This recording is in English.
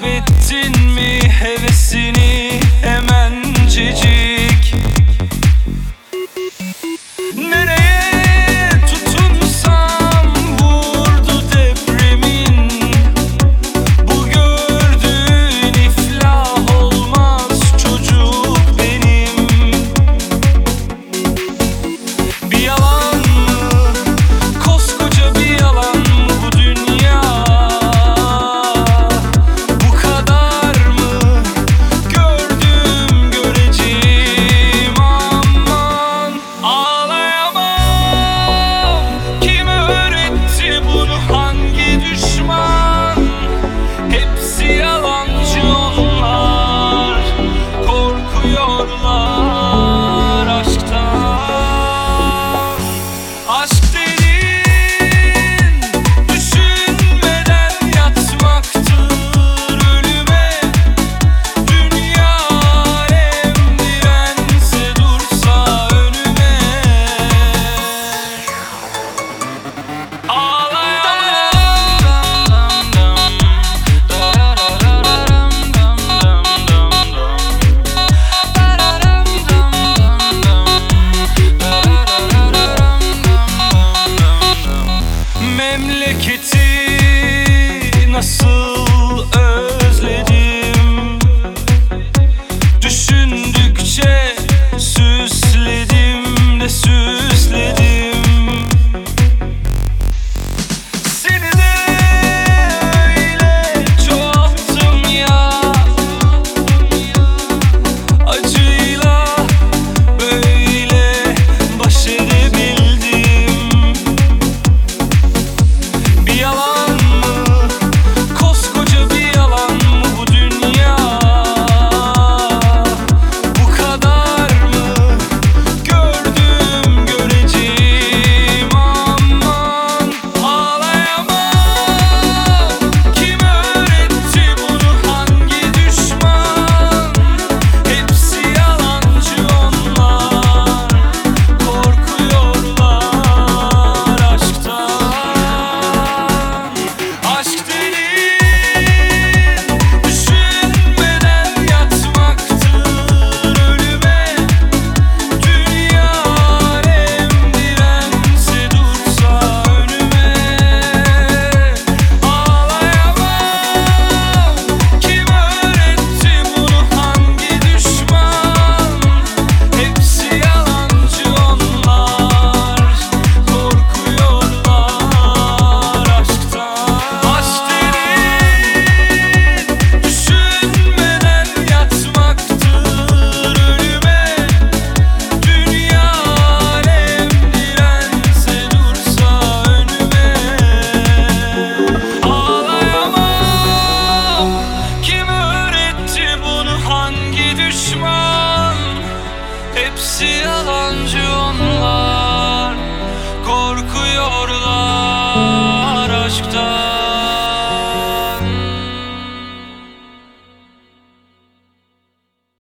Kaybettin 是 bunu